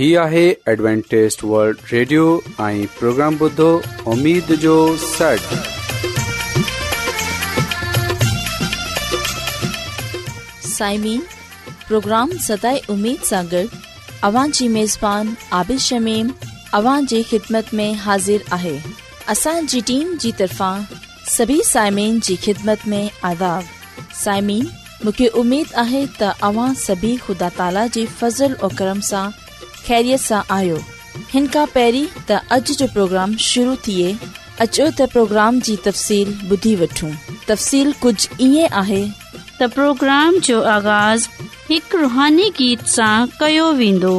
هي آهي ॲڊوانٽيست world radio ۽ programme بدو اميد جو سٽ سائمين پروگرام ستاي اميد ساغر اوان جي ميزبان عابد شميم اوان جي خدمت ۾ حاضر آهي اسان جي ٽيم جي طرفان سڀي سائمين جي خدمت ۾ آداب سائمين مونکي اميد آهي ته اوان سڀي خدا تالا جي فضل ۽ کرم سان ख़ैरीअ सां आयो हिन تا اج त پروگرام जो प्रोग्राम शुरू थिए अचो त प्रोग्राम जी तफ़सील ॿुधी वठूं तफ़सील कुझु ईअं پروگرام جو آغاز जो आगाज़ हिकु रुहानी गीत सां कयो वेंदो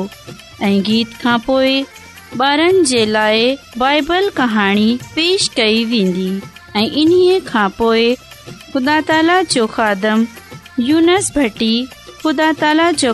गीत खां पोइ ॿारनि जे लाइ पेश कई वेंदी ऐं ख़ुदा ताला जो खादम यूनस भटी ख़ुदा ताला जो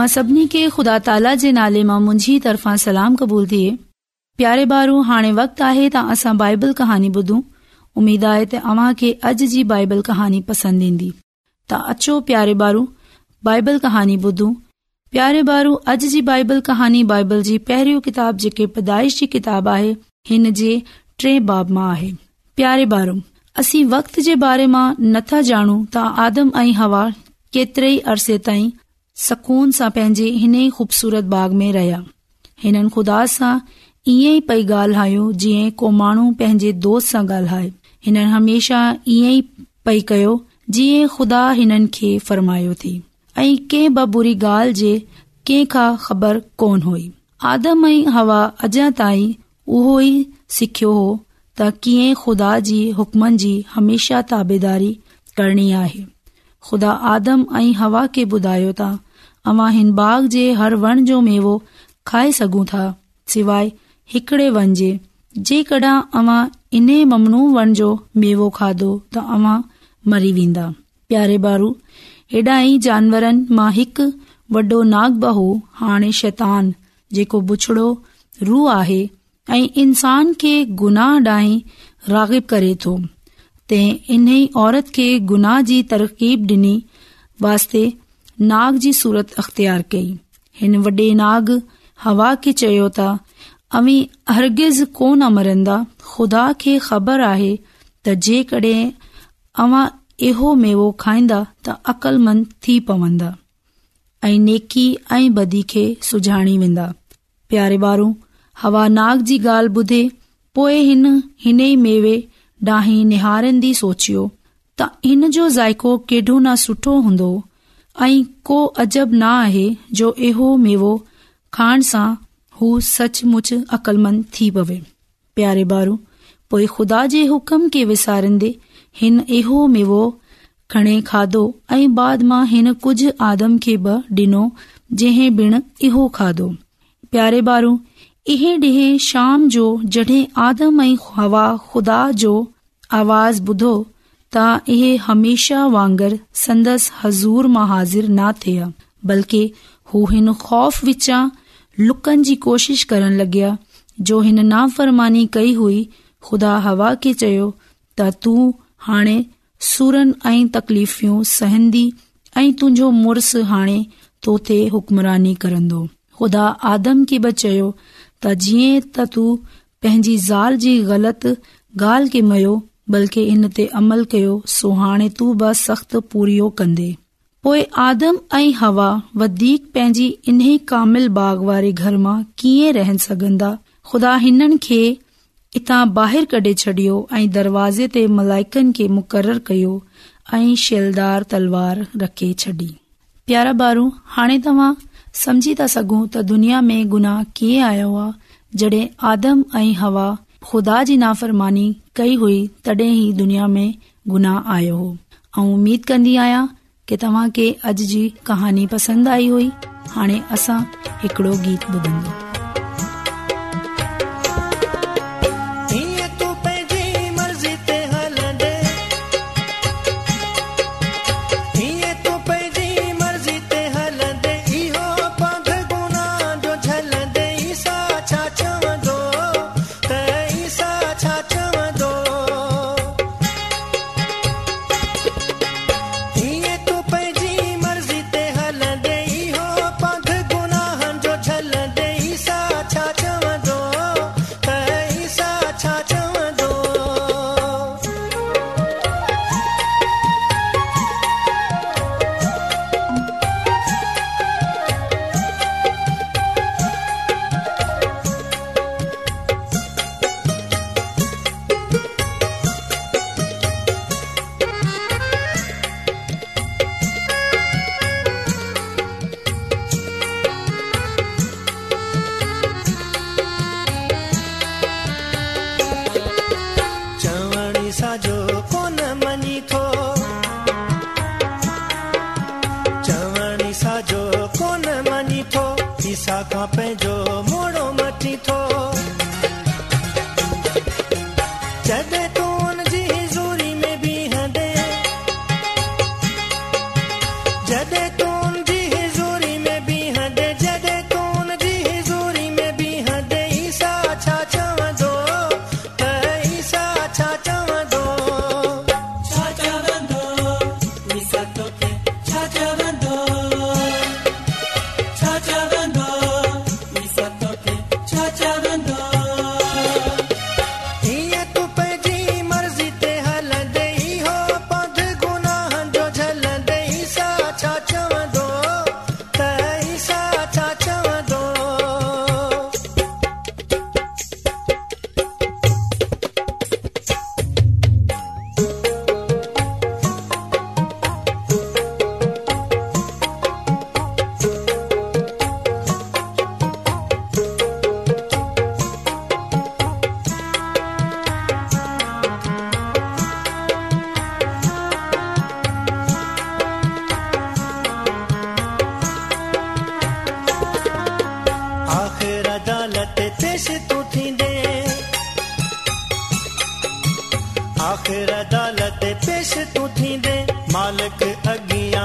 मां सभिनी खे खुदा ताला जे नाले मां मुंहिजी तरफ़ा सलाम क़बूल थी प्यारे बारू हाणे वक्त आहे त असां बाइबल कहानी ॿुधूं उमीद आए त अव्हां खे अॼ जी बाइबल कहानी पसंद ईंदी त अचो प्यारे बारू बाइबल कहानी ॿुधू प्यारे बारू अॼ जी बाइबल कहानी बाइबल जी पहरी किताब जेके पैदाइश जी किताब आहे हिन जे टे बाब मां आहे प्यारे बारू असी वक्त जे बारे मां नथा जानू ता आदम अही हवा केतरे ई अरसे ताईं सघून सां पंहिंजे हिन खूबसूरत बाग़ में रहिया हिननि खुदा सां इएं ई पई गायो जिअ को माण्हू पंहिंजे दोस्त सां ॻाल्हाए हिन हमेशा इएं ई पई कयो जीअं खुदा हिननि खे फरमायो थी ऐ के बुरी गाल्हि जे कंहिं खां ख़बर कोन हुई आदम अ हवा अॼा ताईं उहो ई सिखियो हो त कीअं खुदा जी हुकमन जी हमेशा ताबेदारी करणी आहे खुदा आदम ऐं हवा खे ॿुधायो ता अवां हिन बाग जे हर वण जो मेवो खाए सघूं था सवाइ हिकड़े जे जेकॾहिं अवां इन ममनू वण जो मेवो खाधो त अव्हां मरी वेंदा प्यारे बारू हेॾा ई जानवरनि मां हिकु वॾो नाग बाहू हाणे शैतान जेको बुछड़ो रूह आहे ऐं इंसान खे गुनाह ॾांहीं रागिब करे थो तंहिं इन्ही औरत खे गुनाह जी तरक़ीब ॾिनी वास्ते नाग जी सूरत अख़्तियार कई हिन वॾे नाग हवा खे चयो त अवी अर्गिज़ कोन मरंदा खुदा खे ख़बर आहे त जेकड॒हिं अवां इहो मेवो खाईंदा त अक़लमंद थी पवंदा ऐं नेकी ऐं बदी खे सुञाणी वेंदा प्यारे बारो हवा नाग जी ॻाल्हि ॿुधे पोएं हिन हिन ई मेवे ॾांहीं निहारंदी सोचियो त हिन जो ज़ाइको केॾो न सुठो हूंदो ऐं को अजब न आहे जो इहो मेवो खाइण सां हू सचमुच अक़लमंद थी पवे प्यारे ॿार पोइ खुदा जे विसार्दे हिन इहो मेवो खणे खाधो ऐं बाद मां हिन कुझ आदम खे बि डि॒नो जंहिं ॾिण इहो खाधो प्यारे ॿारु इहे डि॒ शाम जो जडे॒ आदम ऐं हवा ख़ुदा जो आवाज़ ॿुधो त इहे हमेशा वांगर संदसि हज़ूर मां हाज़िर न थिया बल्कि हू हिन खौफ़िचा کوشش जी कोशिश करण लॻया जो हिन नाफ़रमानी कई हुई खुदा हवा खे चयो त तूं हाणे सुरनि ऐं तकलीफ़ूं सहन्दी ऐं तुंहिंजो मुड़स हाणे तो थे हुकमरानी कंदो ख़ुदा आदम खे बि चयो त जीअं त तू पंहिंजी ज़ाल जी ग़लति मयो बल्कि इन ते अमल कयो सो हाणे तू बि सख़्त पूरियो कंदे पोइ आदम ऐं हवा वधीक पंहिंजी इन्हे कामिल बाग वारे घर मां कीअं रहन सघंदा खुदा हिननि खे इतां ॿाहिरि कढे छडि॒यो ऐं दरवाज़े ते मलाइकनि खे मुक़ररु कयो ऐं शैलदार तलवार रखे छॾी प्यारा बारू हाणे तव्हां समझी था सघो त दुनिया में गुनाह कीअं आयो आहे जडे॒ आदम ऐं हवा ख़ुदा जी नाफ़रमानी कई हुई तॾहिं ई दुनिया में गुनाह आयो हो ऐं उमीद कन्दी आहियां की तव्हांखे अॼु जी कहानी पसंद आई हुई हाणे असां हिकड़ो गीत ॿुधंदो आख़िर अदालत पेस तूं थींदे मालिक अॻियां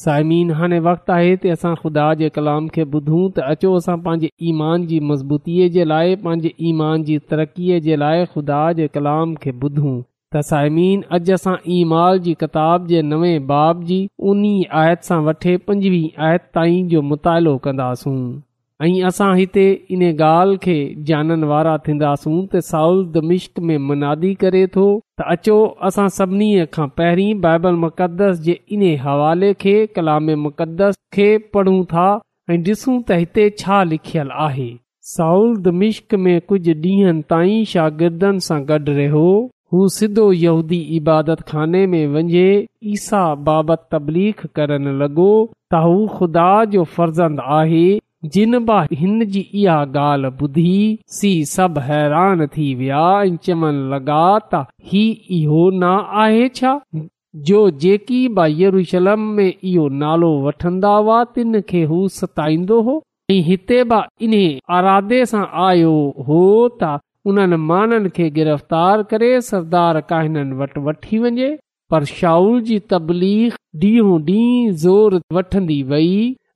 साइमीन हाणे वक़्तु आहे त असां ख़ुदा जे कलाम खे ॿुधूं त अचो असां पंहिंजे ईमान जी मज़बूतीअ जे लाइ पंहिंजे ईमान जी तरक़ीअ जे लाइ ख़ुदा जे कलाम खे ॿुधूं त साइमीन अॼु असां ईमाल माल जी किताबु जे नवें बाब जी उन्ही आयत सां वठे पंजवीह आयत ताईं जो मुतालो कंदासूं ऐं असां हिते इन ॻाल्हि खे ॼाणण वारा थींदासूं त साउल द मिश्क में मुनादी करे थो त अचो असां सभिनी खां पहिरीं बाइबल मुक़ददस जे इन्हे हवाले खे कलाम मुक़दस खे पढ़ूं था ऐं डि॒सूं त हिते छा लिखियलु आहे साउल द मिश्क में कुझु डीं॒हनि ताईं शागिर्दनि सां गॾु रहियो हू सिधो यहूदी इबादत खाने में वञे ईसा बाबति तबलीख करण लॻो ता हू ख़ुदा जो फर्ज़ंद आहे जिन با हिन जी इहा ॻाल्हि ॿुधी सी सभु हैरान थी विया ऐं चमन लॻा त ही इहो न आहे छा जो जेकी बि यरुशलम में इहो नालो वठंदा हुआ तिन खे हू सताईंदो हो ऐं हिते बि इन्हे अरादे सां आयो हो त उन्हनि माननि खे गिरफ़्तार करे सरदार काहिननि वटि वठी वञे पर शाहू जी तबलीख ॾींहों ॾींहुं ज़ोर वठंदी वई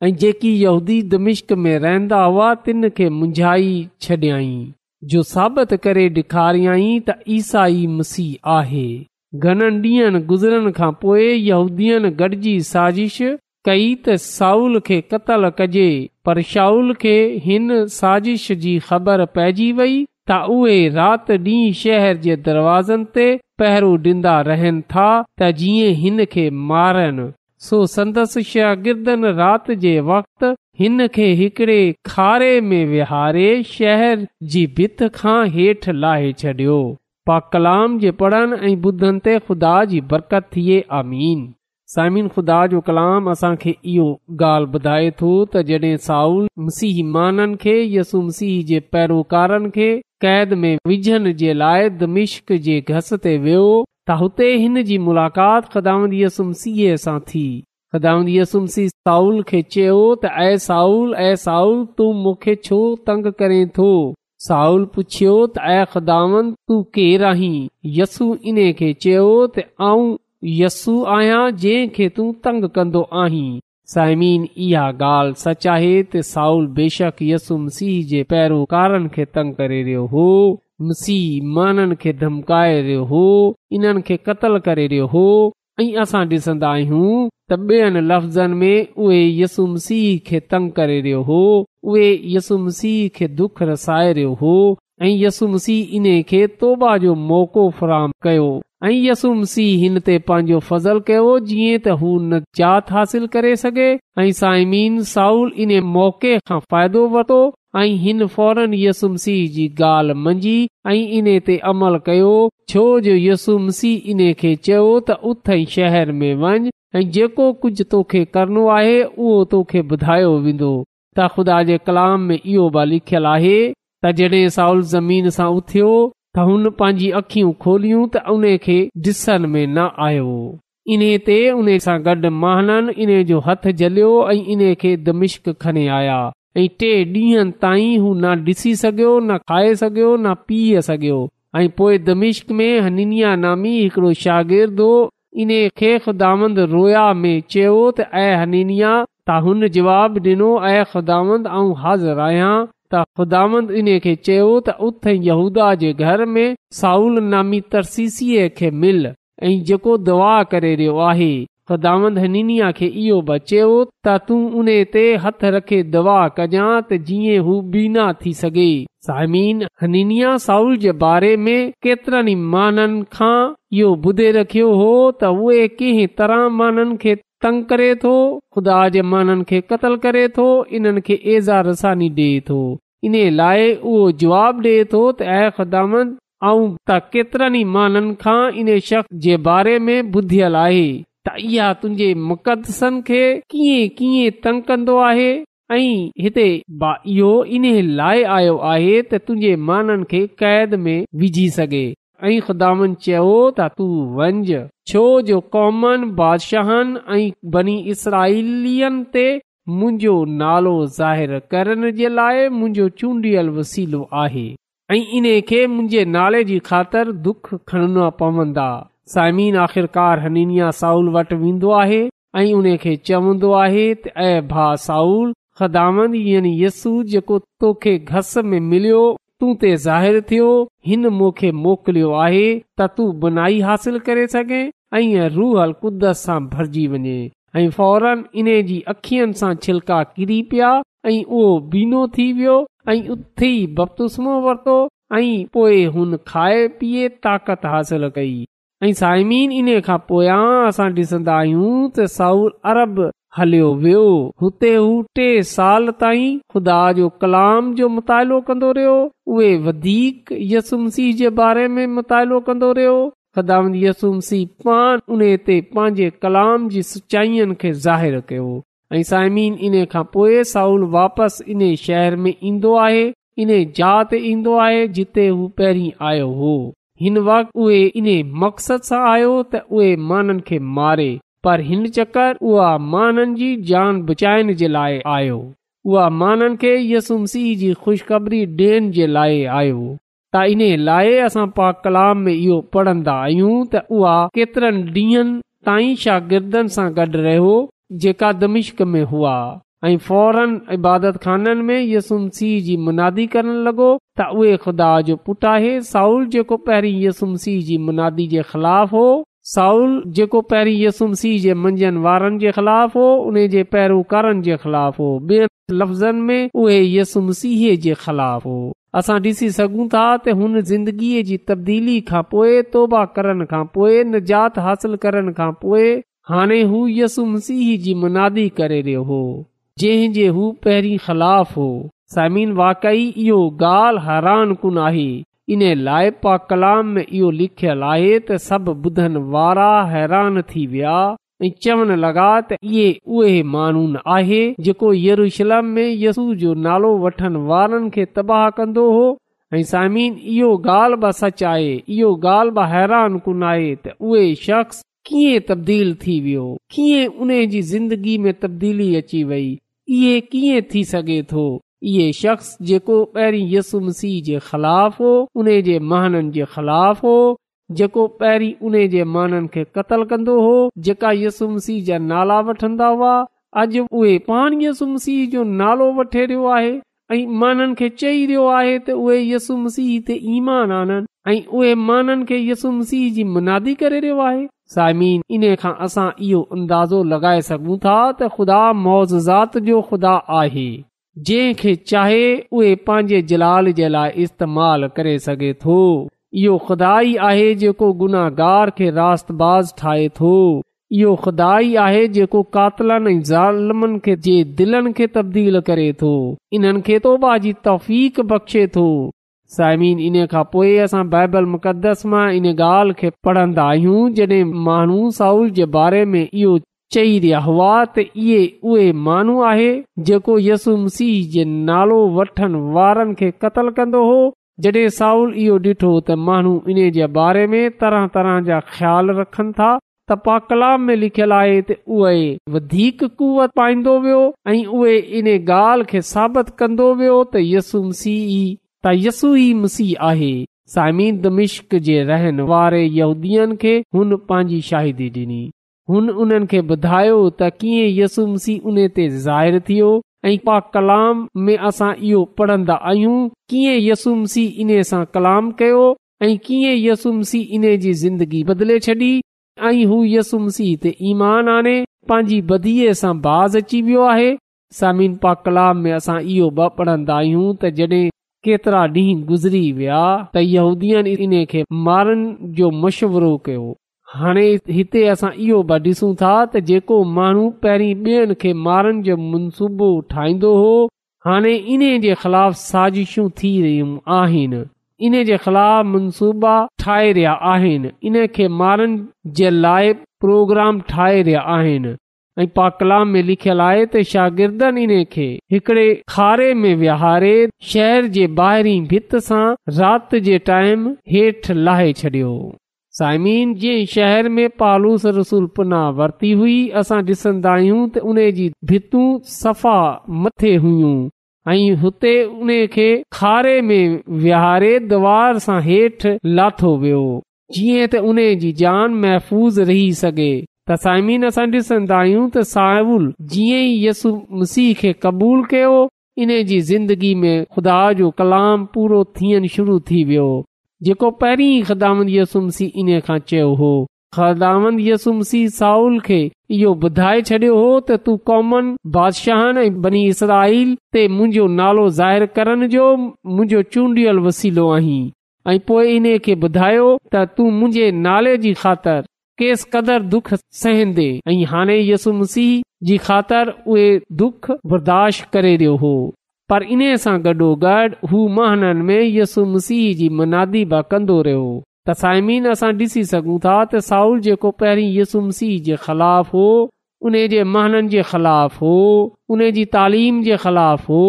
ऐं जेकी यहूदी दमिश्क में रहंदा हुआ तिन खे मुंझाई छॾियई जो साबित करे ॾेखारियई त ईसाई मसीह आहे घणनि ॾींहनि गुज़रण खां पोइ यहूदीअ गॾिजी साज़िश कई त साउल खे क़त्लु कजे पर शाउल खे हिन साज़िश जी ख़बर पइजी वई त उहे राति ॾींहुं शहर जे दरवाज़न ते पहिरो ॾींदा रहनि था त जीअं हिन खे मारनि सो संदसि शहगिर्दन रात जे वक़्तु हिन खे हिकड़े खारे में विहारे शहर जी भित खां हेठि लाहे छॾियो पा कलाम जे पढ़नि ऐं ॿुधनि ते खुदा जी बरकत थिए आमीन सामिन ख़ुदा जो कलाम असांखे इहो ॻाल्हि ॿुधाए थो त जड॒ साउल मसीह माननि खे यसु मसीह जे पैरोकारनि खे क़ैद में विझण जे लाइ दमिश्क जे घस ते वियो त हुते हिन जी मुलाक़ातु सीह सां थी साउल खे चयो त ऐ साउल ऐ साउल तू मूंखे छो तंग करे थो साउल पुछियो त ऐ ख़दाम तू केर आहीं यसू इन खे चयो त आऊं यस्सू आहियां जंहिं खे तू तंग कंदो आहीं साइमीन इहा ॻाल्हि सच आहे त साउल बेशक यसुम सीह जे पहिरो कारनि खे तंग करे रहियो हो धमकाए रहियो हो इन्हनि खे क़तल करे रहियो हो ऐं असां ॾिसंदा आहियूं त ॿियनि लफ़्ज़नि में उहे यसुम सीह खे तंग करे रहियो हो उहे यसुम सीह खे दुख रसाए रहियो हो ऐं यसुम सीह इन खे तौबा जो मौक़ो फराम कयो ऐं यसूम सीह हिन ते पंहिंजो फज़ल कयो जीअं त हू न हासिल करे सघे ऐं साइमीन साउल इन मौक़े खां फ़ाइदो वर्तो ऐं हिन फौरन यसुम सीह जी ॻाल्हि मंझी ऐं इने ते अमल कयो छो जो यसुम सीह इन खे चयो त उथ शहर में वञ ऐं जेको कुझ तोखे करणो आहे उहो तोखे ॿुधायो वेंदो त ख़ुदा जे कलाम में इहो बि लिखियल आहे त जडे॒ साउल ज़मीन सां उथियो त हुन पंहिंजी अखियूं खोलियूं त उन खे डि॒सन में न आयो इन्हे ते उन्हीअ सां गॾु जो हथ जलियो ऐं इन खे दमिश्क खणी आया ऐं टे डीही न डि॒सी सघियो न खाए सघियो न पीए सघियो ऐं पोए दमिश्क में हनिनिया नामी हिकड़ो शागिर्दु इन खे खुदांद रोया में चयो त ऐं हनिया त हुन जवाब ॾिनो ऐं ख़ुदावंद हाज़िर आहियां त ख़ुदांद चयो त दुआ करे रहियो आहे ख़ुदांद हनिया खे इहो बचियो त तूं उन ते हथ रखे दुआ कजां त जीअं हू बीना थी सघे समीन हनिया साउल जे बारे में केतिरनि माननि खां इहो ॿुधे रखियो हो त उहे कंहिं तरह माननि खे तंग करे थो ख़ुदा करे थो इन्हनि खे रसानी डे थो इन्हे लाइ उहो जवाबु डे॒तरनि खां इन शख़्स जे बारे में ॿुधियलु आहे त इहा तुंहिंजे मुक़दसनि खे कीअं कीअं तंग कंदो आहे ऐं हिते इहो इन लाइ आयो आहे त तुंहिंजे माननि खे क़ैद में विझी सघे ऐं ख़दामन चयो त तूं वंज छो जो कॉमन बादशाहनि ऐं बनी इसराईली मुंहिंजो नालो ज़ाहिर करण जे लाइ मुंहिंजो चूंडियल वसीलो आहे ऐं इन्हे खे मुंहिंजे नाले जी ख़ातिर दुख खणना पवंदा साइमीन आख़िरकार हनीनिया साउल वटि वेंदो आहे ऐं उन खे चवन्दो आहे त अ साउल ख़दामन यानी यस्सू जेको तोखे घस में मिलियो तू ते ज़ाहिरु थियो हिन मूंखे मोकिलियो आहे त तूं बुनाई हासिल करे सघे ऐं रूहल कुदत सां भरिजी वञे ऐं फौरन इन जी अखियुनि सां छिलका किरी पिया ऐं उहो बीनो थी वियो ऐं उथी बपतुस्मो वरितो ऐं पोइ हुन खाए पीए ताक़त हासिल कई ऐं साइमीन इन खां पोयां असां ॾिसंदा आहियूं त साऊ अरब हलियो वियो हुते हू टे साल ताईं ख़ुदा जो कलाम जो मुतालो कंदो रहियो उहे वधीक यसुमसी जे बारे में मुतालो कंदो रहियो खुदा यसुमसी पान ते पंहिंजे कलाम जी सचाईअनि खे ज़ाहिरु कयो ऐं सायमी इन खां पोए साउल वापसि इन शहर में ईंदो आहे इन जहा ईंदो आहे जिते हू पहिरीं आयो हो हिन वक़्तु उहे इन मक़सद सां आयो त उहे माननि खे मारे पर हिन चकर उहा माननि जी जान बचाइण जे लाइ आयो उहा माननि खे यसुम सीह जी ख़ुशख़बरी ॾेअण जे लाइ आयो त इन्हीअ लाइ असां पा कलाम में इहो पढ़न्दा आहियूं त उआ केतरनि ॾींहनि ताईं शागिर्दनि सां गॾु रहियो जेका दमिश्क में हुआ ऐं फौरन इबादत खाननि में यसुम सिंह जी मुनादी करण लॻो त उहे खुदा जो पुटु आहे साउल जेको पहिरीं यसुम सिंह जी मुनादी जे ख़िलाफ़ हो साउल जेको पहिरीं यसुम सिंह जे मंझंदि हो असां जिंदगीअ जी तबदीलीजात हासिल करण खां पोइ हाणे हू यसुम सिंह जी मुनादी करे रहियो हो जरी ख़िलाफ़ हो समीन वाकई इहो ॻाल्हि हैरान कुन आही इन पा कलाम में इहो लिखियल आहे त सभु ॿुधनि वारा हैरान थी विया ऐं चवण लॻा त इहे उहे मानून आए जेको यरूशलम में यसू जो नालो वठण वारनि खे तबाह कंदो हो ऐं समीन इहो ॻाल्हि ब सच आहे इहो ॻाल्हि ब हैरान कुन आए त उहे शख़्स कीअं तब्दील थी वियो कीअं उन जी ज़िंदगी में तब्दीली अची वई इहे कीअं थी सघे थो इहे शख्स जेको पहिरीं यसु मसीह जे ख़िलाफ़ हो उन जे ख़िलाफ़ हो जेको पहिरीं कंदो हो जेका यसु मसीह जा नाला वठंदा यसु मसीह जो नालो वठे रहियो आहे ऐं माननि खे चई रहियो आहे त उहे यसुम सीह ते ईमान आनंद ऐं उहे माननि खे यसुम सीह जी मुनादी करे रहियो आहे साइमी इन खां असां इहो अंदाज़ो लगाए सघूं था त ख़ुदा मोज़ जो खुदा आहे जंहिं खे चाहे उहे पंहिंजे जलाल इस्तेमाल करे सघे थो इहो खुदााई आहे जेको गुनाहार खे ठाहे थो इहो खुदााई आहे जेको कातलनि ऐं ज़ालमनि खे जे दिलनि खे तब्दील करे थो इन्हनि खे तो जी तफ़ीक बख़्शे थो साइमीन इन खां पोइ असां बाइबल मुक़दस मां इन ॻाल्हि खे पढ़ंदा आहियूं जॾहिं माण्हू साउल जे बारे में इहो चई रहिया हुआ त इहे उहे माण्हू आहे जेको यसू मसीह जे नालो वठनि वारनि खे क़तल कंदो हो जॾहिं साउल इहो ॾिठो त माण्हू इन जे बारे में तरह तरह जा ख़्याल रखनि था त पा कलाम में लिखियल आहे त उहे वधीक कुवत पाईंदो वियो ऐं उहे इन ॻाल्हि खे साबित कंदो वियो त यसू मसीह त यसू मसीह आहे सामीद दमिश्क जे रहनि वारे यूदीअ खे हुन पंहिंजी शाहिदी ॾिनी हुन उन्हनि खे ॿुधायो त कीअं यसूम सी उने ते ज़ाइरु थियो ऐं पा कलाम में असां इहो पढ़न्दा आहियूं कीअं यसूम सी इन सां कलाम कयो ऐं कीअं यसुम सी इन जी ज़िंदगी बदिले छॾी ऐं हूअ यसूमसी ते ईमान आने पंहिंजी बधीअ सां बाज़ अची वियो आहे सामिन पा कलाम में असां इहो ॿ पढ़न्दा आहियूं त जड॒ केतिरा ॾींहं गुज़री विया त यहूदीअनि इन्हीअ खे मारण जो मशवरो हाणे हिते असां इहो बि ॾिसूं था त जेको माण्हू पहिरीं ॿियनि खे मारण जो मनसूबो ठाहींदो हो हाणे इन जे ख़िलाफ़ साज़िशूं थी रहियूं आहिनि इन जे ख़िलाफ़ मनसूबा ठाहे रहिया आहिनि इन खे मारण जे लाइ प्रोग्राम ठाहे रहिया आहिनि ऐ पाकला में लिखियल आहे त शागिर्दनि इन खे हिकड़े खारे में विहारे शहर जे ॿाहिरी भित सां राति जे टाइम हेठि लाहे छॾियो साइमिन जंहिं शहर में पालूस रसूल पुना वरिती हुई असां ॾिसंदा आहियूं त उन जी भितूं सफ़ा मथे हुयूं ऐं हुते उन खे खारे में विहारे दीवार सां हेठि लाथो वियो जीअं त उन जी जान महफ़ूज़ रही सघे त साइमिन असां डि॒सन्दा आहियूं त साउल जीअं ई यसु मसीह खे क़बूल कयो इन जी ज़िंदगी में खुदा जो कलाम पूरो थियणु शुरू थी वियो जेको पहिरीं खां चयो हो यसुमसी साउल खे इहो ॿुधाए छॾियो हो त तूं कॉमन बादशाह बनी इसराईल ते मुंहिंजो नालो ज़ाहिर करण जो मुंहिंजो चूंडियल वसीलो आहीं ऐं पोए इन्हे खे ॿुधायो त तूं मुंहिंजे नाले जी ख़ातिर केस कदर दुख सहन्दे ऐं हाणे यसुमसीह जी ख़ातिर उहे दुख बर्दाश्त करे रहियो हो पर इन सां गॾोगॾु हू महननि में यसु मसीह जी मनादी बि कंदो रहियो त साइमीन असां ॾिसी सघूं था त साउर जेको पहिरीं यसुम सीह जे ख़िलाफ़ हो उन्हे जे महननि जे ख़िलाफ़ हो उन जी तालीम जे ख़िलाफ़ हो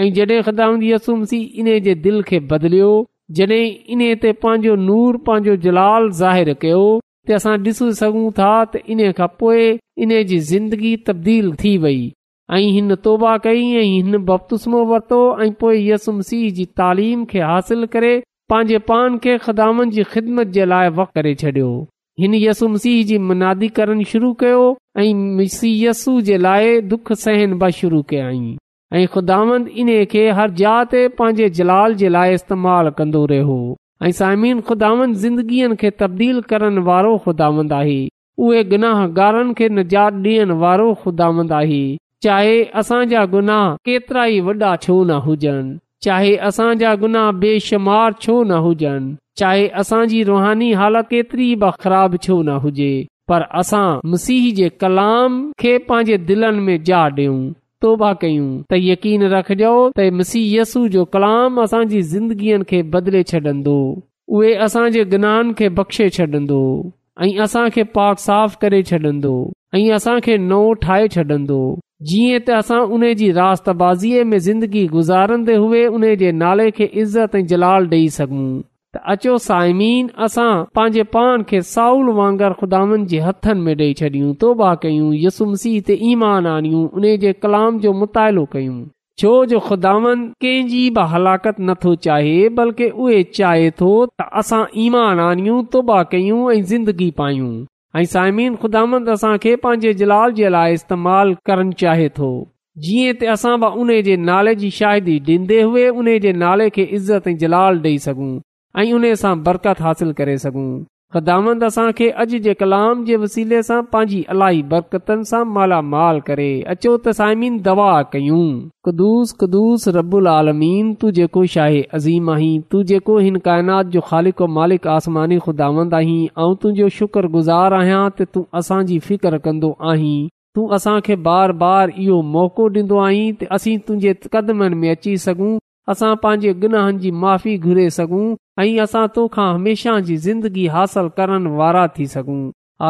ऐं जडे॒ ख़्दी यसुम सीह इन्हे जे दिल खे बदिलियो जड॒हिं इन ते पंहिंजो नूर पंहिंजो जलाल ज़ाहिरु कयो त असां ॾिसी सघूं था त इन्हे खां पोए इन्हे जी ज़िंदगी तब्दील थी वई ऐं हिन तौबा कयईं ऐं हिन बपतुस्मो वरितो ऐं पोइ यसुम सीह जी तालीम खे हासिल करे पंहिंजे पान खे खुदामन जी ख़िदमत जे लाइ वक़ करे छडि॒यो हिन यसुम सीह जी मनादी करणु शुरू कयो ऐं सीयस्सु जे लाइ दुखु सहन ब शुरू कयाईं ऐं ख़ुदांद इन्हे खे हर जात ते पंहिंजे जलाल जे लाइ इस्तेमालु कंदो रहियो ऐं साइमीन ख़ुदावंद ज़िंदगीअ खे तब्दील करण वारो ख़ुदांद आही उहे गनाहगारनि खे निजात ॾियण वारो ख़ुदांद आही चाहे असांजा गुनाह केतिरा ई वॾा छो न हुजनि चाहे असांजा गुनाह बेशुमार छो न हुजनि चाहे असांजी रुहानी हालत केतिरी ब ख़राब छो न हुजे पर असां मसीह जे कलाम खे पंहिंजे दिलनि में जा ॾियूं तोबा कयूं त यकीन रखिजो त यसू जो कलाम असांजी ज़िंदगीअ खे बदिले छॾंदो उहे असांजे गुनाहनि खे बख़्शे छॾंदो ऐं असांखे पाक साफ़ करे छॾंदो ऐं असांखे नओ ठाहे छॾंदो जीअं त असां उन जी रात में ज़िंदगी गुज़ारंदे हुए उन जे नाले खे इज़त ऐं जलाल ॾेई सघूं त अचो सायमीन असां पंहिंजे पान खे साउल वांगुरु ख़ुदानि जे हथनि में ॾेई छॾियूं तोबा कयूं यसुमसी मसीह ते ईमान आनियूं उन जे कलाम जो मुतालो कयूं छो जो ख़ुदान कंहिंजी बि हलाकत नथो चाहे बल्कि उहे चाहे थो त असां ईमान आनियूं तोबा कयूं ऐं ज़िंदगी पायूं ऐं साइमीन ख़ुदांदसां खे पंहिंजे जलाल जे लाइ इस्तेमाल करणु चाहे थो जीअं त असां उन जे नाले जी शाहिदी ॾींदे हुए उन्हे जे नाले खे इज़त ऐं जलाल ॾेई सघूं ऐं उन सां बरकत हासिल करे सघूं ख़ुदांद असां खे अॼु जे कलाम जे वसीले सां पंहिंजी अलाई बरतनि सां मालामाल करे अचो त साइमीन दवा कयूं आलमीन तू जेको अज़ीम आहीं तू जेको हिन काइनात जो ख़ालिक़ मालिक आसमानी ख़ुदांद आहीं ऐं तुंहिंजो शुक्रगुज़ार आहियां त तूं असांजी फिकर कंदो आहीं तूं असां खे बार बार इहो मौक़ो डि॒न्दो आहीं त असीं तुंहिंजे क़दमनि में अची सघूं असां पंहिंजे गुनाहनि जी माफ़ी घुरे सघूं ऐं असां तोखां हमेशह जी ज़िंदगी हासिल करण वारा थी सघूं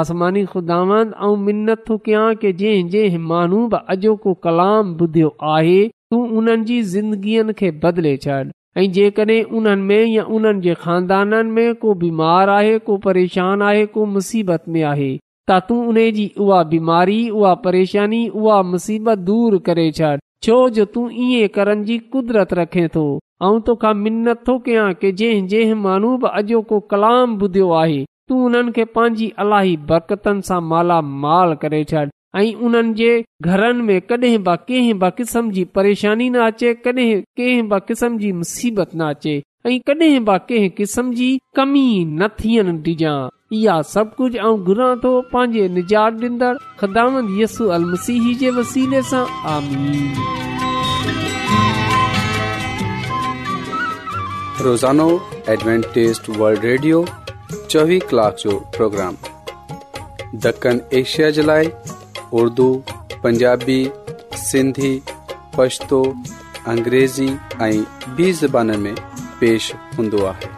आसमानी ख़ुदांद मिनत थो कयां की जंहिं जंहिं माण्हू बि अॼोको कलाम ॿुधियो आहे तूं उन्हनि जी ज़िंदगीअ खे बदले छॾ ऐं जेकॾहिं उन्हनि में या उन्हनि जे खानदाननि में को बीमार आहे को परेशान आहे को मुसीबत में आहे त तूं उन जी उहा बीमारी उहा परेशानी उहा मुसीबत दूरि करे छॾ छो जो तूं ईअं करण जी कुदरत रखे थो ऐं तोखा मिनत थो कयां को कलाम ॿुधियो आहे तू उन्हनि खे पंहिंजी अलाही बरकतनि सां मालामाल करे छॾ ऐं उन्हनि जे घरनि में कॾहिं बि कंहिं ब क़िस्म जी परेशानी न अचे कडहिं कंहिं ब क़िस्म जी मुसीबत न अचे ऐं कडहिं बि कंहिं किस्म जी कमी न थियण डि॒जां दण एशिया जे लाइ उर्दू पंजाबी सिंधी पछतो अंग्रेज़ी ऐं बि पेश हूंदो आहे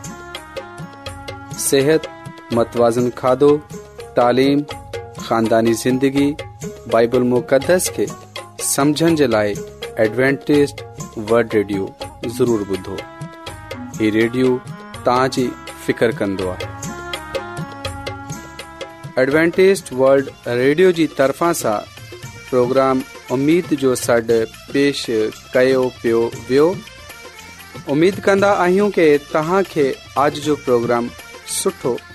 सिहत मतवाज़न کھادو تعلیم خاندانی زندگی बाइबल मुक़दस खे समुझण जे लाइ एडवेंटेज़ वल्ड रेडियो ज़रूरु ॿुधो हीउ रेडियो فکر जी फ़िकिर कंदो आहे एडवेंटेज़ वल्ड रेडियो जी तरफ़ा सां प्रोग्राम उमीद जो सॾु पेश कयो पियो वियो उमेद कन्दा आहियूं कि तव्हां खे अॼ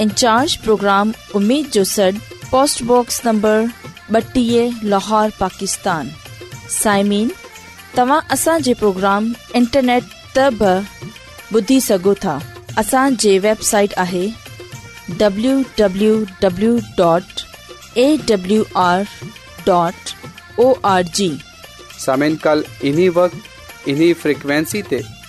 इंचार्ज प्रोग्राम उम्मीद जो सड पोस्टबॉक्स नंबर बटी लाहौर पाकिस्तान साइमिन तव्हां प्रोग्राम इंटरनेट तब बि ॿुधी सघो है असांजी वेबसाइट कल इन्ही वक्त इन्ही फ्रिक्वेंसी ते